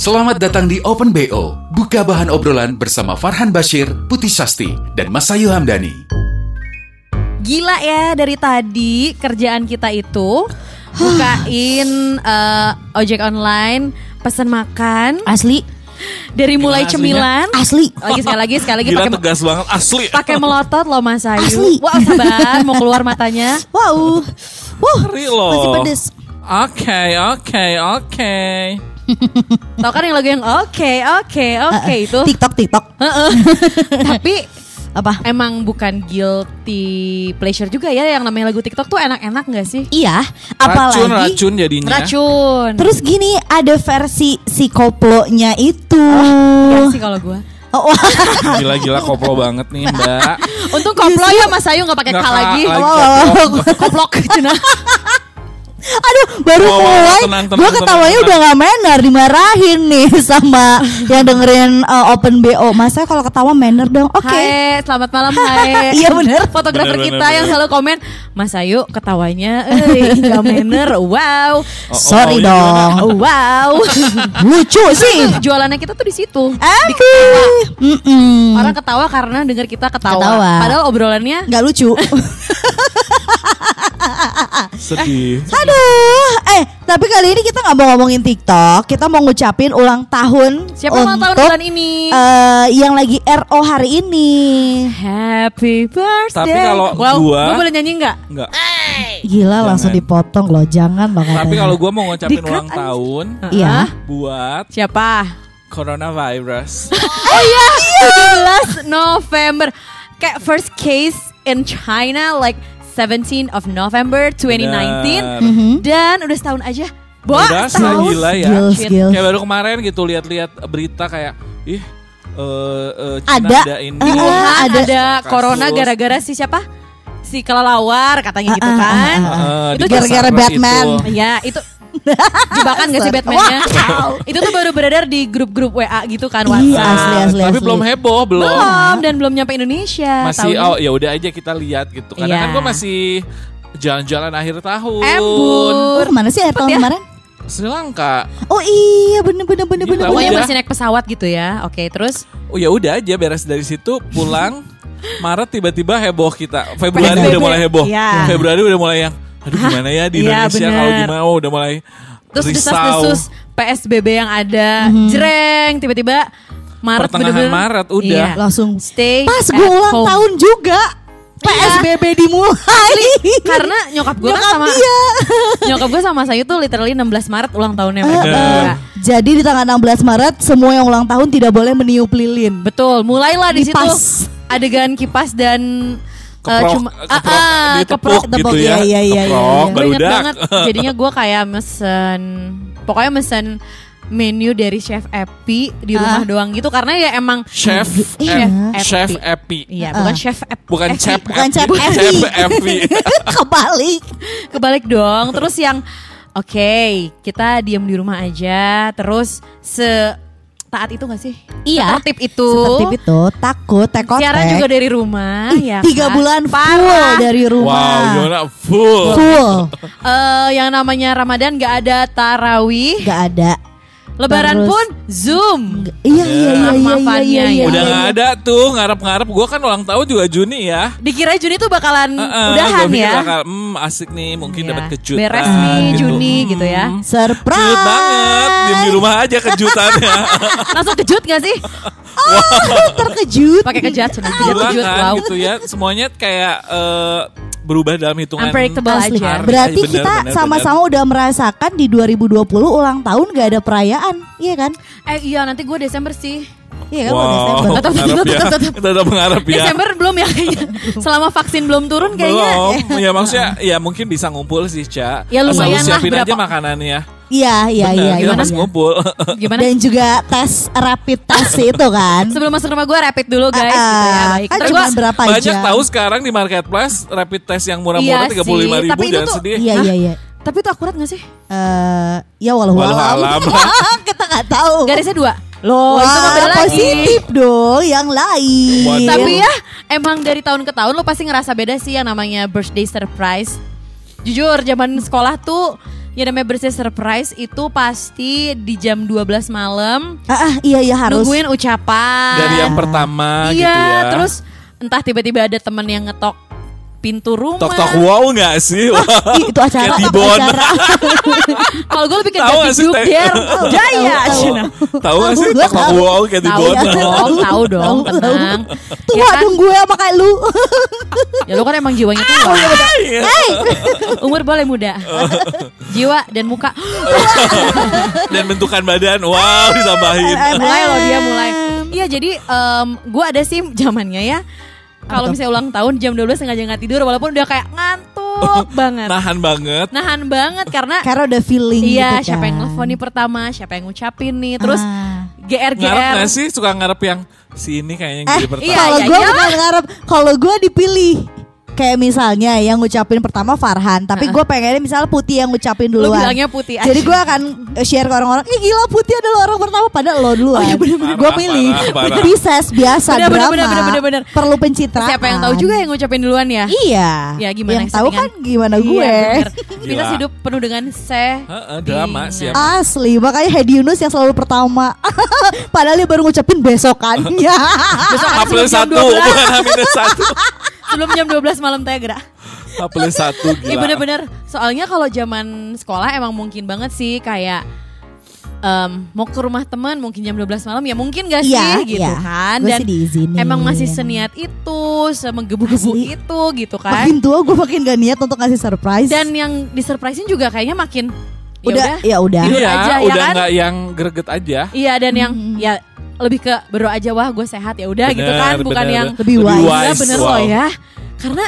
Selamat datang di Open BO, buka bahan obrolan bersama Farhan Bashir, Putih Sasti, dan Masayu Hamdani. Gila ya dari tadi kerjaan kita itu bukain eh, ojek online, pesan makan Asli, dari mulai cemilan. asli. Lagi sekali lagi sekali lagi Gila pakai tegas banget, asli. pakai melotot loh Mas Ayu. Asli. Wah sabar mau keluar matanya. Wow. Loh. masih pedes. Oke, oke, oke. Tahu kan yang lagu yang oke oke oke itu. TikTok, TikTok. Tapi Apa? emang bukan guilty pleasure juga ya yang namanya lagu TikTok tuh enak-enak nggak sih? Iya, Racun, apalagi racun jadinya. Racun. Terus gini, ada versi si koplonya itu. Ya sih kalau gue. Oh. Gila-gila koplo banget nih, Mbak. Untung koplo ya Mas Ayu nggak pakai K lagi. lagi. Wow. Koplok cina. Aduh, baru Wow, mulai. tenang, tenang, Gue ketawanya tenang, udah gak manner, dimarahin nih sama yang dengerin uh, Open BO. Masa kalau ketawa manner dong? Oke. Hai, selamat malam Hai. Iya, bener. Fotografer Bener, kita bener, yang bener. selalu komen, Mas Ayu ketawanya eh gak manner. Wow. Sorry oh, iya, dong. Wow. Lucu sih. Jualannya kita tuh di situ. Embi. Diketawa. Mm-mm. Orang ketawa karena dengar kita ketawa. Ketawa. Padahal obrolannya Nggak lucu. Sedih. Aduh, eh tapi kali ini kita nggak mau ngomongin TikTok, kita mau ngucapin ulang tahun siapa ulang tahun untuk, bulan ini? eh, yang lagi RO hari ini. Happy birthday. Tapi kalau wow, gua- gua boleh nyanyi nggak? Enggak. Gila langsung Jangan. dipotong loh, jangan loh Tapi kalau gue mau ngucapin ulang aja. tahun Iya. Hah? buat Siapa? coronavirus. Oh iya, 17 November. Kayak first case in China like 17 of November 2019 Benar. Mhm. dan udah setahun aja. Bo, Udah setahun. gila ya. Gils, gils. Kayak baru kemarin gitu lihat-lihat berita kayak ih eh eh, Cina Ada. ada ini. Di Ah, Wuhan ada. ada, Kasus. corona gara-gara si siapa? Si kelelawar katanya gitu Ah, ah, kan. ah, ah. Eh, Itu gara-gara Batman. itu. Iya, itu jebakan gak sih Batman-nya? itu tuh baru beredar di grup-grup WA gitu kan Iya, WhatsApp. asli, asli, Tapi asli. belum heboh, belum. Belum dan belum nyampe Indonesia. Masih taunya. oh ya udah aja kita lihat gitu. Karena Iya. kan gue masih jalan-jalan akhir tahun. Embun. Oh, ke mana sih air tahun ya. kemarin? Sri Lanka. Oh iya, bener bener bener Gila, bener. Pokoknya udah. masih naik pesawat gitu ya. Oke, terus Oh ya udah aja beres dari situ pulang Maret tiba-tiba heboh kita. Februari udah mulai heboh. Iya. Februari udah mulai yang aduh gimana ya di Iya, Indonesia bener. kalau gimana oh, udah mulai terus risau. desas-desus PSBB yang ada, jreng tiba-tiba Maret Pertengahan bener-bener- Maret udah. Iya. Langsung Stay pas gue ulang home. tahun juga. PSBB dimulai. Karena nyokap gue kan sama dia. nyokap gue sama saya tuh literally 16 Maret ulang tahunnya mereka. eh. berdua. Jadi di tanggal 16 Maret semua yang ulang tahun tidak boleh meniup lilin. Betul, mulailah di situ adegan kipas dan eh, Keprok, cuma keprok, ah, ah, ditepuk keprok, gitu ya. iya, iya, iya, Keprok, iya. Gue inget dak. banget Jadinya gue kayak mesen Pokoknya mesen menu dari Chef Epi Di rumah Ah. doang gitu Karena ya emang Chef Iya. Ep- Chef Epi. Iya Ah. bukan Chef Epi Bukan Epi. Chef Bukan Epi. Chef Epi. Chef Epi. Kebalik. Kebalik dong Terus yang Oke kita diem di rumah aja Terus se taat itu gak sih? Iya. Tertib itu Seperti itu takut tekotek. Siaran juga dari rumah ya Tiga kan? bulan full Parah. dari Wow, rumah. gimana? Full. Full. Eh, Yang namanya Ramadan gak ada tarawih Gak ada. Lebaran Terus- pun Zoom Iya iya iya iya iya iya. ya. Udah iya. nggak ada tuh ngarep-ngarep. Gue kan ulang tahun juga Juni ya. Dikira Juni tuh bakalan Heeh, udahan gua pikir ya bakal, hmm, asik nih, mungkin Iya. dapat kejutan. Beres nih gitu. Juni gitu ya. Hmm, Surprise. Cute banget, diem di rumah aja kejutannya. Langsung kejut gak sih? Terkejut. Pakai kejut sudah kejut kan wow. gitu ya. Semuanya kayak eh, berubah dalam hitungan. Unpredictable Asli. aja. Berarti Bener, kita bener, sama-sama udah merasakan di 2020 ulang tahun gak ada perayaan, iya kan? Eh iya nanti gue Desember sih. Iya kan udah Desember. Tetap, tetap, ya. tetap, tetap. Tetap mengharap ya. Desember belum ya kayaknya. Selama vaksin belum turun kayaknya. Belum. Ya maksudnya ya mungkin bisa ngumpul sih, Ca. Ya, Asal lu lumayan lah, siapin aja berapa- makanannya. Iya, iya, Bener, iya. kita iya. pas ngumpul. Gimana? Dan juga tes rapid test itu kan. Sebelum masuk rumah gue rapid dulu guys. Ah, gitu ya. Baik. kan Ntar cuma gua- berapa Banyak jam. tahu sekarang di marketplace rapid test yang murah-murah Iya tiga puluh lima sih, ribu tapi itu jangan tuh- sedih. Iya, iya, iya. Tapi itu akurat gak sih? Eh, ya walau Walau alam. Kita nggak tahu. Garisnya dua. Loh, Wah, itu mah beda lagi. positif dong, yang lain. Waduh. Tapi ya emang dari tahun ke tahun lo pasti ngerasa beda sih yang namanya birthday surprise. Jujur zaman sekolah tuh ya namanya birthday surprise itu pasti di jam 12 malam Ah, ah, iya iya harus. nungguin ucapan. Dari yang pertama Iya, gitu ya. terus entah tiba-tiba ada temen yang ngetok pintu rumah. Tok tok wow nggak sih? Wah. Ih, itu acara acara. Kalau gue lebih ke Tahu nggak sih? Der. Jaya. Tahu, Cina. Tahu nggak sih tok tok tahu. wow kayak di Tahu bon. dong, tahu dong, tenang. Tuh Ya kan? dong gue sama kayak lu. Ya lu kan emang jiwanya tua. Iya. Umur boleh muda. Jiwa dan muka. Dan bentukan badan, wow ditambahin. mulai loh dia mulai. Iya jadi em gue ada sih zamannya ya. Kalau misalnya ulang tahun jam 12 sengaja nggak tidur walaupun udah kayak ngantuk banget. Nahan banget. Nahan banget karena Karena udah feeling iya gitu siapa yang kan. nelfon nih pertama, siapa yang ngucapin nih. Terus Ah. GR Ngarep GR. nggak sih suka ngarep yang si ini kayaknya yang Eh, jadi pertama. Iya, kalau iya, gue iya. bukan ngarep, kalau gue dipilih. Kayak misalnya yang ngucapin pertama Farhan, tapi gue pengennya misalnya Putih yang ngucapin Lu duluan. bilangnya Putih aja. Jadi gue akan share ke orang-orang, ih gila Putih adalah orang pertama padahal lo duluan. Gue Parah, milih parah, parah. Pisces biasa Bener, drama. bener, bener, bener, bener. Perlu pencitraan. Siapa yang tahu juga yang ngucapin duluan ya? Iya. Ya, gimana Yang tahu kan gimana Iya, gue. Gila. Kita hidup penuh dengan se. Heeh, drama siap. Asli, makanya Hedi Yunus yang selalu pertama. Padahal dia baru ngucapin besokannya. Besok H kan plus satu, 12. bukan H minus satu. Sebelum jam 12 malam Tegra. H plus satu Iya gila. bener-bener. Soalnya kalau zaman sekolah emang mungkin banget sih kayak em, mau ke rumah teman mungkin jam 12 malam ya mungkin gak sih Iya, gitu iya. kan. Dan emang masih seniat itu, semenggebu-gebu itu gitu kan. Makin tua gue makin gak niat untuk ngasih surprise. Dan yang disurprisein juga kayaknya makin udah, ya ya udah. Iya, aja, ya udah kan? nggak yang greget aja. Iya dan yang ya lebih ke berdoa aja wah gue sehat ya udah gitu Bener, kan bukan bener. yang Lebih wise. Iya bener wow. loh ya karena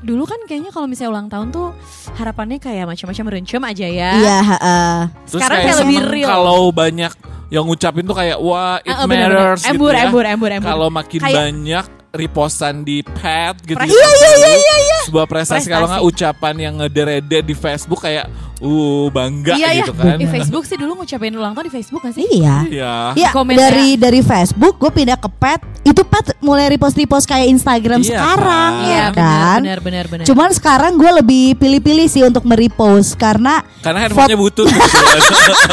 dulu kan kayaknya kalau misalnya ulang tahun tuh harapannya kayak macam-macam merencem aja ya Iya, heeh. Terus Sekarang kayak kayak lebih real. Kalau banyak yang ngucapin tuh kayak wah it ah, bener-bener. matters gitu Embur, ya. embur, embur, embur. Kalau makin Kayak- banyak repostan di pad gitu. Prestasi. di Facebook, Sebuah prestasi, kalau Prestasi. nggak ucapan yang ngederede di Facebook kayak uh bangga iya gitu ya kan. di Facebook sih dulu ngucapin ulang tahun di Facebook gak sih Iya. Iya. Ya dari dari Facebook gue pindah ke Pet itu Pet mulai repost repost kayak Instagram Iya sekarang kan? ya Iya kan. benar benar benar Cuman sekarang gue lebih pilih-pilih sih untuk merepost karena Karena handphonenya butut kebetulan.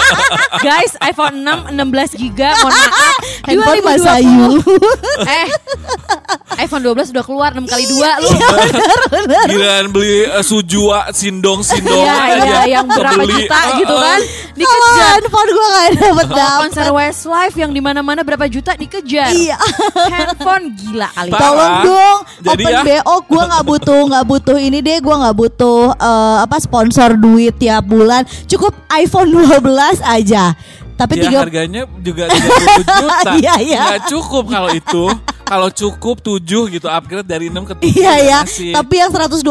guys iPhone 6 16 giga mohon maaf handphone 2020. Mas Ayu. eh iPhone 12 udah keluar 6 kali 2 lu Giliran beli uh, sujua sindong sindong Iya iya yang berapa Kebeli. juta gitu kan Kalau dikejar handphone gue gak dapet dapet. konser Westlife yang di mana-mana berapa juta dikejar. Iya. Handphone gila kali. Tolong dong, Jadi open ya. BO gue nggak butuh nggak butuh ini deh, gue nggak butuh eh, apa sponsor duit tiap bulan, cukup iPhone 12 aja. Tapi Ya tiga harganya juga 30 juta Iya, iya. Nggak cukup kalau itu Kalau cukup 7 gitu Upgrade dari 6 ke 7 Iya ya, Masih. tapi yang 128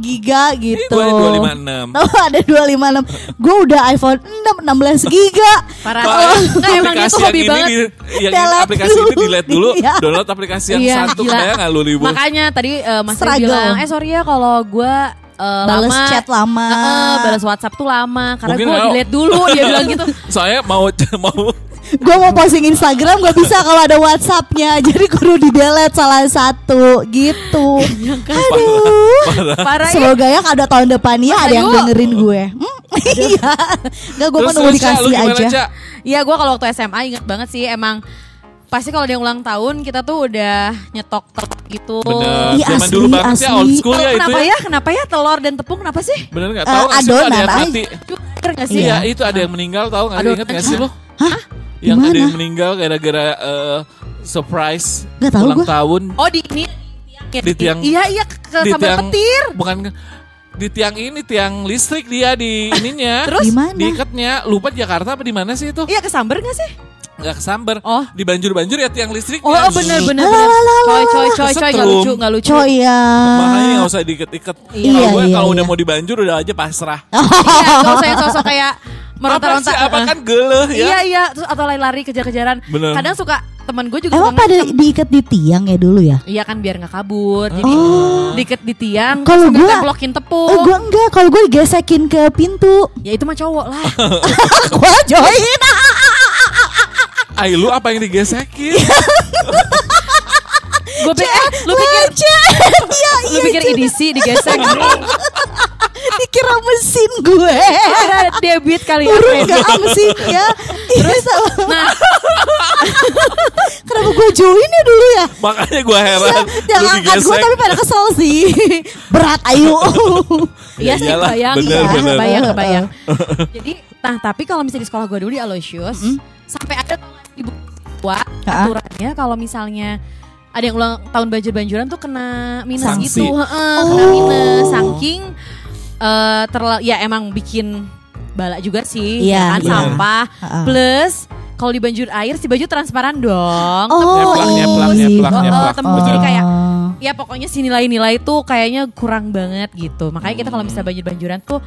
giga Ini gitu. gue 256 Oh ada 256 Gue udah iPhone 6 16 giga Parah. Kalau Nggak, emang itu aplikasi hobi yang ini banget. di, yang ini Delete aplikasi dulu. ini delete dulu Iya. download aplikasi yang Iya, satu kayak nggak lu ribu Makanya tadi eh, Mas bilang, eh sorry ya kalau gue eh, Bales lama, chat lama. Eh, eh, balas WhatsApp tuh lama karena gue delete dulu dia bilang gitu. soalnya mau mau Gue mau posting Instagram gak bisa kalau ada Whatsappnya Jadi kudu di delete salah satu gitu. Aduh. Parah. Ya. Semoga ya ada tahun depannya Mas ada yang dengerin gue. Hmm, Iya. Gak gue Terus, menunggu terus, Ca, lu dikasih aja? Iya gue kalau waktu SMA inget banget sih emang pasti kalau dia ulang tahun kita tuh udah nyetok telur gitu. bener Iya, zaman asli, dulu banget ya asli. old school Oh, ya itu kenapa ya ya? Kenapa ya telur dan tepung kenapa sih? bener nggak Eh, tahu nggak sih lu ada adonan, yang mati Bener gak sih? iya itu ada yang meninggal tahu nggak inget nggak sih lo Hah? yang ada Gimana? yang meninggal gara-gara eh, surprise Nggak tahu ulang gua. tahun Oh di ini Di tiang- Iya iya ke, di sambal tiang petir. bukan di tiang ini tiang listrik dia di ininya Terus? Gimana? diikatnya lupa Jakarta apa di mana sih itu Iya ke sambar gak sih? Nggak kesamber. Oh. Di banjur-banjur ya tiang listrik. Oh, oh, bener bener bener. Coy coy coy coy nggak lucu nggak lucu. Coy ya. Makanya nggak usah diikat-ikat. Iya, Kalau gue iya, kalau udah iya. mau dibanjur udah aja pasrah. Iya, gak usah sosok kayak Apa meronta-ronta. Apa Heeh. kan geleh ya? Iya iya, terus atau lari-lari kejar-kejaran. Bener. Kadang suka teman gue juga Emang pada diikat di tiang ya dulu ya? Iya kan biar nggak kabur. Jadi Oh. diikat di tiang, Kalau gua- templokin tepung. Oh, gue enggak, kalau gue digesekin ke pintu. Ya itu mah cowok lah. gue join. Ay, lu apa yang digesekin? gue pikir, eh, lu pikir, Iya, lu pikir edisi digesek. Dikira mesin gue. Debit kali ya. Kredit. gak mesinnya. Iya salah. Nah, Kenapa gue join ya dulu ya? Makanya gue heran. Yang lu angkat gue tapi pada kesel sih. Berat ayu. Iya sih iyalah, kebayang, bener, iya, bener. kebayang, kebayang. Jadi, nah tapi kalau misalnya di sekolah gue dulu di Aloysius, sampai ada buku tua Ha-ha. aturannya kalau misalnya ada yang ulang tahun banjir-banjuran tuh kena minus Sanksi. gitu, Heeh, kena minus, saking eh terla- ya emang bikin bala juga sih, Iya, ya kan iya. sampah, Ha-ha. plus kalau di banjir air si baju transparan dong. Iya. Oh, oh, tembus. Jadi kayak Oh. ya pokoknya si nilai-nilai tuh kayaknya kurang banget gitu. Makanya kita kalau misalnya banjir-banjuran tuh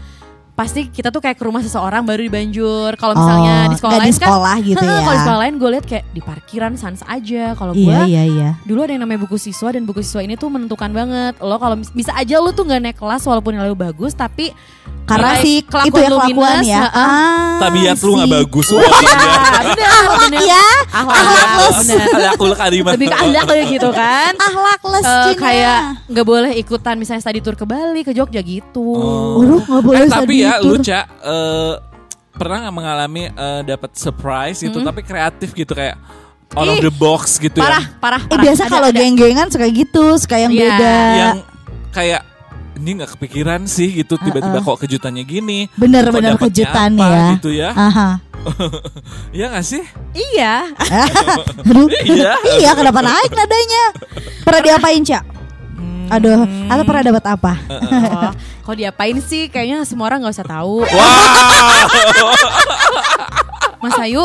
pasti kita tuh kayak ke rumah seseorang baru dibanjur. Kalau misalnya Oh, di sekolah lain di sekolah kan, gitu ya. Kalau di sekolah lain gue lihat kayak di parkiran sans aja. Kalau gue Iya, iya, iya. dulu ada yang namanya buku siswa dan buku siswa ini tuh menentukan banget. Lo kalau bisa aja lo tuh nggak naik kelas walaupun nilai lo bagus, tapi Karena si kelakuan itu ya lo kelakuan minus, ya. heeh. Ah, Tabiat lu nggak si- bagus. Ya, bener, Akhlak bener. ya. Akhlak, bener. Aku kalimat. Lebih ke ahlak kayak gitu kan. Akhlakless Eh, Cina. kayak nggak boleh ikutan misalnya study tour ke Bali ke Jogja gitu. Waduh, nggak boleh Eh, tapi ya study lu tour. Ca, eh, pernah nggak mengalami eh, dapat surprise gitu tapi kreatif gitu kayak out of the box gitu parah, ya. parah, Eh parah. biasa Ada, kalau geng-gengan suka gitu, suka yang Iya. beda. Yang kayak ini nggak kepikiran sih gitu tiba-tiba kok kejutannya gini. Bener-bener Kok dapetnya kejutan apa ya. gitu ya. Aha. Iya gak sih? Iya. Aduh. Iya. iya, kenapa naik nadanya? Pernah diapain, Cak? Aduh, atau pernah dapat apa? Oh, kalau diapain sih kayaknya semua orang nggak usah tahu. Wah. Mas Ayu.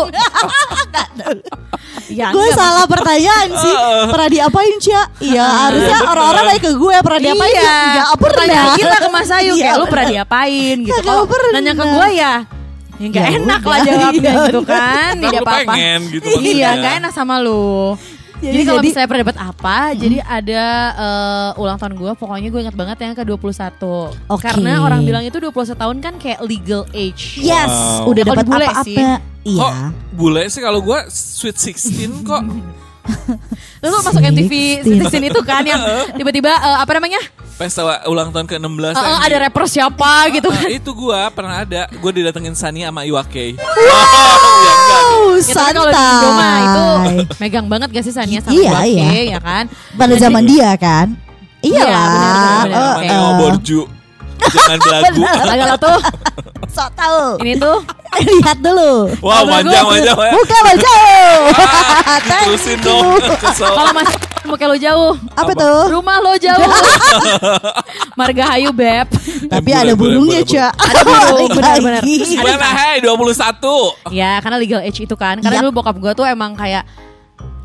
ya, gue enggak, salah pertanyaan sih. Pernah diapain, Cak? Iya, harusnya orang-orang naik ke gue pernah diapain? Iya, Enggak pernah. Pertanyaan kita ke Mas Ayu Iya, kayak lu bener. pernah diapain gitu. Kalau pernah. nanya ke gue ya Ya nggak Ya enak udah, lah jawabnya iya gitu kan Ntar Tidak lu apa-apa pengen gitu Iya nggak enak sama lu Jadi- Jadi, kalau jadi- misalnya pernah dapat apa Jadi ada eh, ulang tahun gue Pokoknya gue ingat banget yang ke 21 Oke. Karena orang bilang itu 21 tahun kan kayak legal age Yes, Wow. udah Kalau dapat apa-apa. sih. Iya. Kok bule sih kalau gue sweet 16 kok. Lu tuh masuk MTV Citizen itu kan Yang tiba-tiba eh, apa namanya Pesta ulang tahun ke-16 Eh, eh, Ada rapper siapa gitu kan itu gua pernah ada, gua didatengin Sani sama Iwake. Wow, Ya, kalau di santai. Indo mah itu megang banget gak sih Sania sama Iya, Iwake, iya. ya kan Pada zaman dia kan? Iya Iya, benar, benar, lah. benar. Oh, Oke. Neo eh. Borju. Jangan belagu. Agak lo tuh Sok tahu. Ini tuh Lihat dulu. Wow, manjang manjang. ya. Buka baju. Ah, Terusin dong. Kesel. Kalau mas muka lo jauh Apa tuh? Rumah lo jauh Margahayu Beb Tapi Boleh, ada burungnya, Cak. Ada burung, benar-benar. Gimana hei 21? Ya karena legal age itu kan Karena Yap. dulu bokap gue tuh emang kayak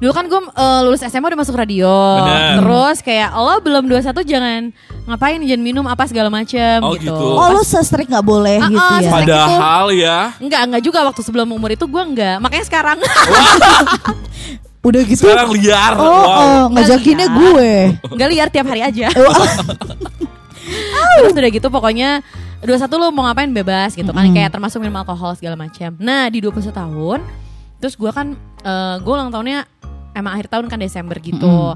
Dulu kan gue eh, lulus SMA udah masuk radio Bener. Terus kayak lo belum 21 jangan Ngapain jangan minum apa segala macem Oh, gitu, gitu. Oh, lu se-strict gak boleh Ah, gitu ya? Padahal ya. Enggak, enggak juga waktu sebelum umur itu gue enggak Makanya sekarang Udah gitu. Sekarang liar. Oh, Wow. oh, ngajakinnya Lihat. gue. Enggak liar tiap hari aja Oh, Terus udah gitu pokoknya 21 lu mau ngapain bebas gitu kan Mm-mm. Kayak termasuk minum alkohol segala macam Nah di 21 tahun Terus gue kan eh Gue ulang tahunnya Emang akhir tahun kan Desember gitu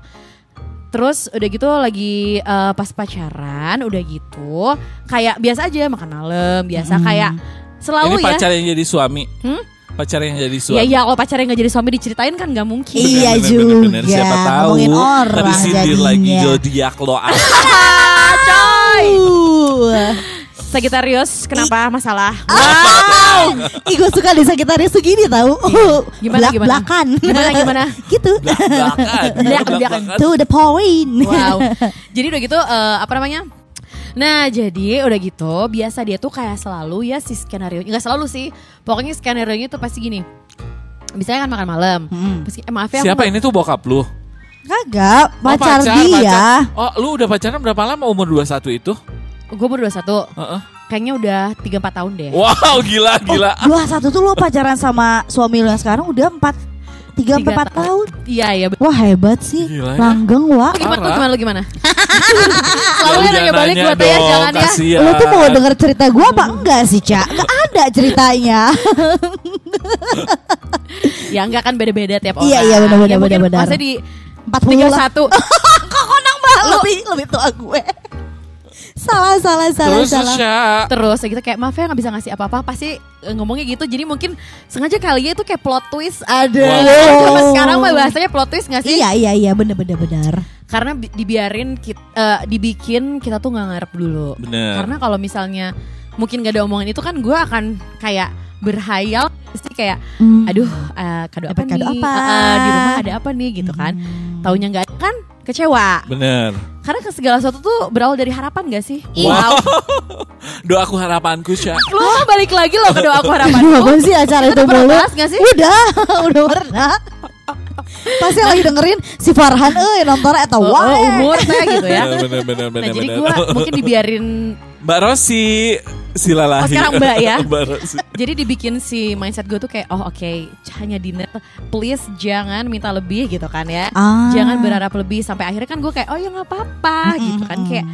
Terus udah gitu lagi eh, pas pacaran Udah gitu Kayak biasa aja makan malam Biasa kayak Selalu Ini ya pacar yang jadi suami. Hmm? Pacar yang jadi Ya suami. iya kalau pacarnya gak jadi suami diceritain kan gak mungkin Iya Bener, bener, juga. bener, bener. Siapa tahu. Ngomongin orang Tadi sindir lagi zodiak lo. Ah, Uh. Sagitarius kenapa masalah? Wow. Ih gue suka di Sagitarius segini tau Iya. Gimana, gimana? Belak-belakan Gimana, gimana? Gitu Belak-belakan. Belak-belakan. To the point Wow. Jadi udah gitu eh, apa namanya? Nah jadi udah gitu biasa dia tuh kayak selalu ya si skenario nggak selalu sih pokoknya skenario nya tuh pasti gini Misalnya kan makan malam. Hmm. Eh, maaf ya. Siapa ini tuh bokap lu? Kagak, Oh, pacar, dia. pacar. Oh, lu udah pacaran berapa lama umur 21 itu? Gue umur 21. Heeh. Kayaknya udah 3-4 tahun deh. Wow, gila, gila. Dua satu tuh lo pacaran sama suami lo yang sekarang udah empat tiga Tiga empat tahun. Iya, iya. Wah hebat sih, Gila ya. langgeng wah. Lu gimana, lu gimana, lu gimana? Selalu Lu ya nanya jangan balik nanya gue dong, jangan ya. kasihan. Lo tuh mau denger cerita gue apa enggak sih Cak? Enggak ada ceritanya. Ya enggak kan beda-beda tiap orang. Iya, iya, benar-benar, Ya, benar-benar. Maksudnya di 40 lah. 31. Kok konang banget lebih lebih tua gue. Salah salah salah Terus salah. Sya, Terus gitu kayak maaf ya nggak bisa ngasih apa-apa pasti eh, ngomongnya gitu jadi mungkin sengaja kali ya itu kayak plot twist ada Wow. Zaman sekarang mah bahasanya plot twist nggak sih Iya iya iya bener bener bener. karena bi- dibiarin kit- eh, dibikin kita tuh nggak ngarep dulu Bener. karena kalau misalnya mungkin gak ada omongan itu kan gue akan kayak berhayal pasti kayak Hmm. aduh eh, kado apa Dapat kado nih apa? Eh, eh, di rumah ada apa nih gitu kan Hmm. taunya nggak ada kan kecewa bener. karena ke segala sesuatu tuh berawal dari harapan gak sih Wow. Doaku harapanku, Sya. lu mah balik lagi loh ke doa aku harapan Aduh, apa sih acara itu mulu? gak sih? Udah, udah pernah. Pasti lagi dengerin si Farhan eh nonton atau Oh, wah. oh, umur teh gitu ya. Bener, bener, bener, Nah bener, jadi bener. gue mungkin dibiarin Mbak Rosi, silalahi. Oh, sekarang Mbak ya? Jadi dibikin si mindset gue tuh kayak oh oke hanya dinner please jangan minta lebih gitu kan ya. Ah. Jangan berharap lebih sampai akhirnya kan gue kayak oh ya nggak apa-apa gitu kan kayak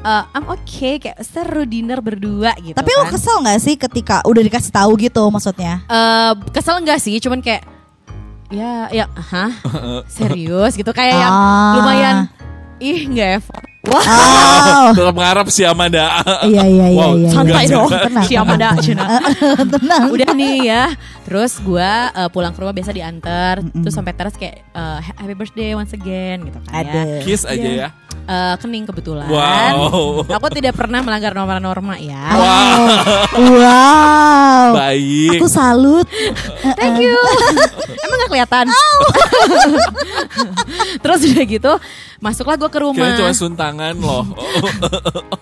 eh, I'm okay kayak seru dinner berdua gitu. Tapi lo kan. kesel nggak sih ketika udah dikasih tahu gitu maksudnya? Eh, kesel enggak sih cuman kayak ya ya hah serius gitu kayak yang Ah. lumayan ih nggak effort. Wah Wow. Tetap ngarep si Amanda. Iya iya iya Wow, iya. santai iya. dong Tenang, si Amanda tenang. Cina. Tenang. udah nih ya terus gue pulang ke rumah biasa diantar terus sampai teras kayak eh, happy birthday once again gitu kan Ada. ya Kiss aja Iya. ya. Eh, kening kebetulan Wow. aku tidak pernah melanggar norma-norma ya Wow. Baik. Aku salut. thank you emang gak kelihatan terus udah gitu masuklah gue ke rumah Kira cuma suntangan loh.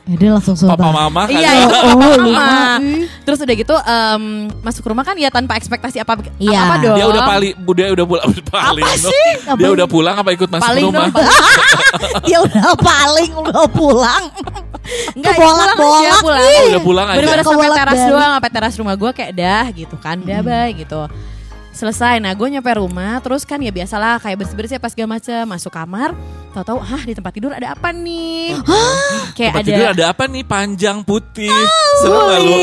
Ya dia langsung Papa sultan. mama kan. Iya, ya. iya. Oh, Mama. Terus udah gitu em, masuk ke rumah kan ya tanpa ekspektasi apa Iya. apa dong. Dia udah paling, dia udah pulang. Paling, Apa sih? Dia udah pulang apa ikut masuk Paling rumah? Dia udah paling udah pulang. Enggak, ya aja, bolak. pulang. Oh, udah pulang aja. Bener-bener sampai teras doang, sampai teras rumah gue kayak dah gitu kan, dah bye gitu. Selesai, nah gue nyampe rumah, terus kan ya biasalah kayak bersih-bersih pas segala macam masuk kamar, tahu-tahu, hah di tempat tidur ada apa nih? kayak Tempat ada, tidur ada apa nih? Panjang putih. Seru gak lu?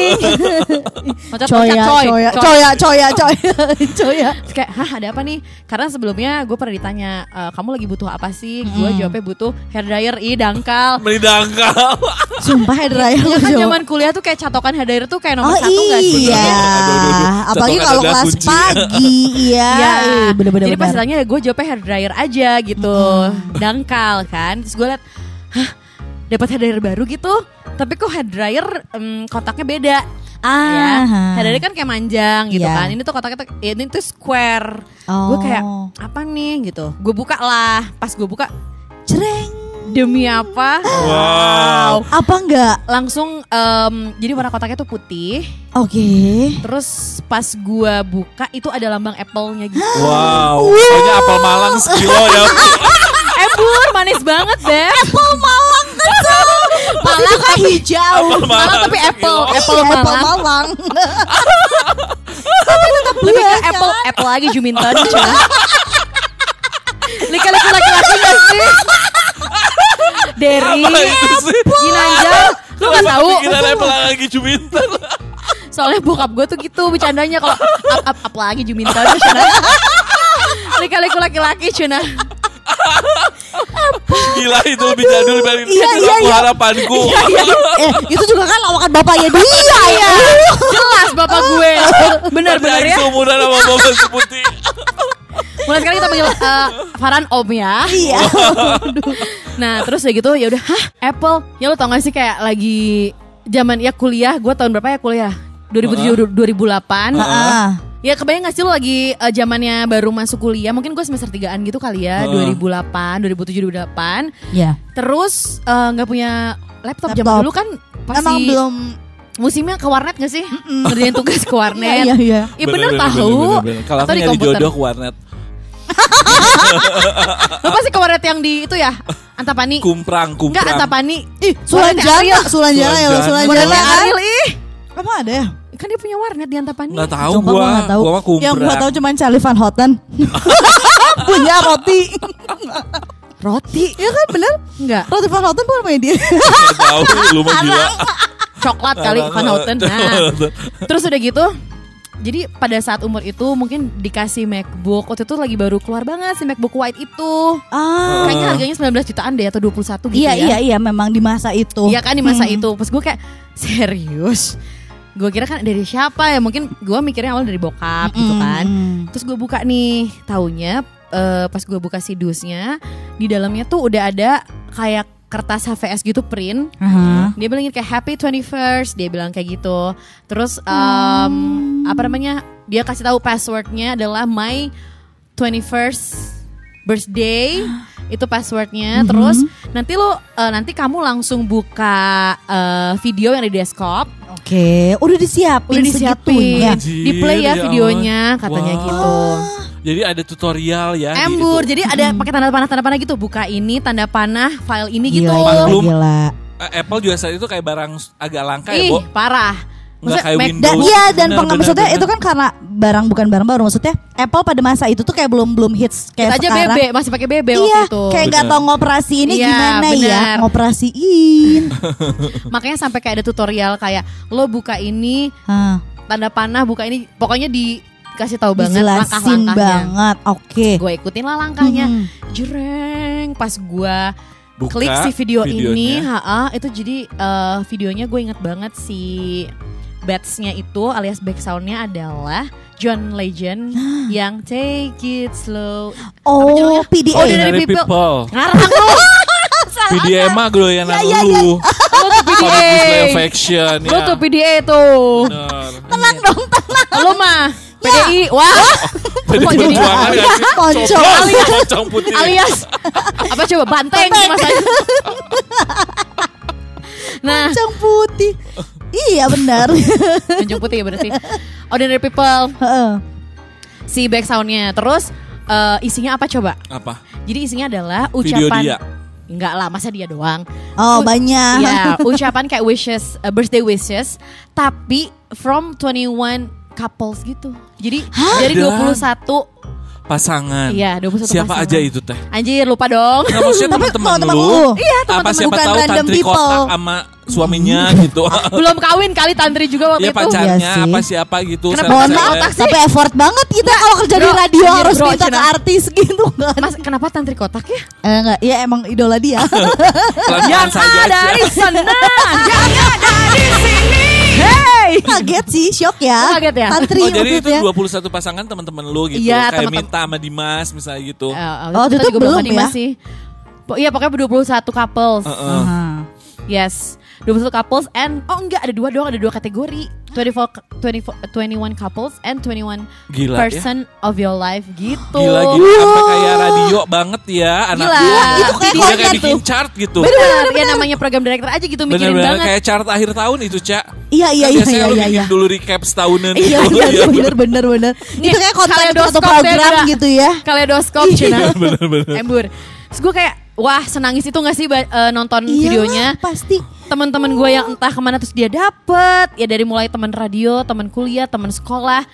Coya, coy, coya, coy. coya, coya, coya, coya. Kayak, hah ada apa nih? Karena sebelumnya gue pernah ditanya, "E, kamu lagi butuh apa sih? Gue jawabnya butuh hair dryer, ih dangkal. Beli dangkal. Sumpah hair dryer Ya kan zaman kuliah tuh kayak catokan hair dryer tuh kayak Oh nomor satu gak sih? iya, Aduh, aduh, aduh. apalagi kalau kelas kunci. pagi, iya, Iya, bener-bener. Jadi pas ditanya gue jawabnya hair dryer aja gitu, dangkal kan. Terus gue liat, hah, dapat hair dryer baru gitu. Tapi kok hair dryer em, kotaknya beda. Ya, Ah, hair dryer kan kayak manjang gitu Iya. kan. Ini tuh kotaknya tuh, ya, ini tuh square. Oh. Gue kayak apa nih gitu. Gue buka lah. Pas gue buka, cereng. demi apa? Wow. Apa enggak? Langsung em, jadi warna kotaknya tuh putih. Oke. Terus pas gue buka itu ada lambang apple-nya gitu. Wow. Kayaknya apel Malang sekilo ya. Eh bur, manis banget deh. Apple Malang kan Malang kan hijau. Apel Malang tapi apple, apple Iya, Malang. Malang. Lebih Iya, ke apple, apple lagi Juminton. Lika-lika laki-laki gak sih? Derry? Ginanjar, lu gak tahu? Kita level lagi Juminten. Soalnya bokap gue tuh gitu bercandanya kalau up, up, up lagi Juminton. Cina. Lika-liku laki-laki Gila itu lebih jadul dibanding Iya, itu iya, aku iya. harapanku. eh, itu juga kan lawakan bapaknya dia ya. Jelas bapak gue. Bener-bener Tapi ya. Seumuran sama Bapak Seputih. Mulai sekarang kita panggil eh, Farhan Om ya. Iya. Nah terus udah gitu ya udah hah Apple ya lo tau gak sih kayak lagi zaman ya kuliah gue tahun berapa ya kuliah 2007 2008 Ah. Ya kebayang gak sih lo lagi eh, zamannya baru masuk kuliah mungkin gue semester 3an gitu kali ya 2008 2007 2008 Ya. terus eh, nggak punya laptop, zaman Laptop. dulu kan pasti Emang belum musimnya ke warnet gak sih? Ngerjain tugas ke warnet. Iya, iya, Iya bener, tahu. Kalau aku nyari komputer. jodoh ke warnet. Lo pasti ke warnet yang di itu ya? Antapani. Kumprang, Enggak, kumprang. Antapani. Ih, Sulan Warnetnya Jana, Ariel. Sulan Jana ya, Sulan Sulan Jana. Jana Warnetnya kan? Ariel ih. Emang ada ya? Kan dia punya warnet di Antapani. Nggak tahu Sumpah gua, tahu. gua mah. Yang gua tahu cuma Charlie Van Houten. Punya roti. Roti. Iya kan bener? Enggak. Roti Van Houten bukan punya dia. Nggak tahu, lu mah gila. Coklat kali Van Houten. Nah. Terus udah gitu jadi pada saat umur itu mungkin dikasih MacBook Waktu itu lagi baru keluar banget si MacBook White itu Ah. Kayaknya harganya 19 jutaan deh atau 21 gitu Iya ya iya iya memang di masa itu. Iya kan di masa Hmm. itu Pas gue kayak serius Gue kira kan dari siapa ya? Mungkin gue mikirnya awal dari bokap gitu kan. Hmm. Terus gue buka nih Taunya eh, pas gue buka sidusnya Di dalamnya tuh udah ada kayak kertas HVS gitu print. Aha. dia bilangin kayak happy 21st dia bilang kayak gitu. Terus em, apa namanya dia kasih tahu passwordnya adalah my 21st birthday itu passwordnya terus nanti lo eh, nanti kamu langsung buka eh, video yang ada di desktop Oke, udah disiapin udah disiapin. Anjir, di play ya ya videonya katanya Wah. gitu Jadi ada tutorial ya. embur jadi ada pakai tanda panah tanda panah gitu buka ini tanda panah file ini gitu Gila, gila, gila. Eh, Apple juga saat itu kayak barang agak langka ya, ih Bo. parah Nggak Maksudnya kayak Mac- Windows. Dan iya dan Benar, peng- benar, maksudnya benar. itu kan karena barang bukan barang baru maksudnya Apple pada masa itu tuh kayak belum belum hits kita kayak aja sekarang. bebe masih pakai bebe Iya, waktu itu kayak nggak tahu ngoperasi ini Iya, gimana ya benar. ngoperasiin. Makanya sampai kayak ada tutorial kayak lo buka ini Hah, tanda panah buka ini pokoknya dikasih tahu banget langkah-langkahnya. banget. Oke. Gue ikutin lah langkahnya. Mhm. Jreng pas gue Buka klik si video ini, videonya. ha itu jadi eh, videonya gue inget banget si Bats-nya itu alias backsoundnya adalah John Legend yang Take It Slow. Oh? PDA. Oh, Ordinary Ordinary People. people. Ngarang lu. PDA mah gue yang Ya, ya, lu. Lo tuh Public display PDA. affection Lo ya. tuh PDA tuh. Bener. Tenang dong, tenang. Lo mah PDI. Wah. Pdi Kok jadi- Perjuangan sih? Poncong. Alias- Poncong putih. alias apa coba banteng masanya. nah, Poncong putih. Iya benar. Tanjung Putih ya berarti. Ordinary People Heeh. si back soundnya. Terus eh, isinya apa coba? Apa? Jadi isinya adalah Video ucapan dia. Enggak lah, masa dia doang. oh, U- banyak. Ya, ucapan kayak wishes, uh, birthday wishes, tapi from 21 couples gitu. Jadi dari Ada? 21 Pasangan. Iya, 21 Siapa pasangan. aja itu teh? Anjir, lupa dong. Nggak maksudnya Tapi teman-teman lu. lu. Iya, Apa teman-teman siapa bukan tahu random tantri people. kotak sama suaminya gitu. Belum kawin kali tantri juga waktu Iya itu. pacarnya Iya apa siapa gitu. Kenapa Mohon maaf, tapi effort banget kita kalau kerja di radio iya, harus bro, minta ke artis gitu kan. Mas, kenapa tantri kotak ya? Eh, enggak, ya emang idola dia. Pelan-pelan saja aja. dari sana, jangan dari sini. Hey, kaget sih, shock ya. Kaget ya? Tantri Oh jadi itu maksudnya. 21 pasangan teman-teman lu gitu. Iya, Kayak teman-teman. Minta sama Dimas misalnya gitu. Eh, Oh, itu juga belum sama Dimas ya? sih. Po- Iya pokoknya 21 couples. Heeh. Aha. Yes. 21 couples and oh enggak ada dua doang ada dua kategori. 24 24 21 couples and 21 Gila ya. person of your life gitu. Gila gitu sampai kayak radio banget ya anak Gila. gua. Itu kayak Dia konten kayak bikin tuh. chart gitu. Bener, ya namanya program director aja gitu mikirin Bener-bener banget. kayak chart akhir tahun itu, Cak. Iya, iya, Kan iya, iya, iya, bikin iya. dulu recap setahunan Iya, gitu. iya, Iya, bener, bener, bener. Itu kayak konten satu Kaleidoskop program gitu ya. Kaleidoskop Cina. Bener-bener. Embur. Terus gue kayak wah senangis itu gak sih eh, nonton Iya, videonya. pasti. teman-teman gue yang entah ke mana terus dia dapet ya dari mulai teman radio, teman kuliah, teman sekolah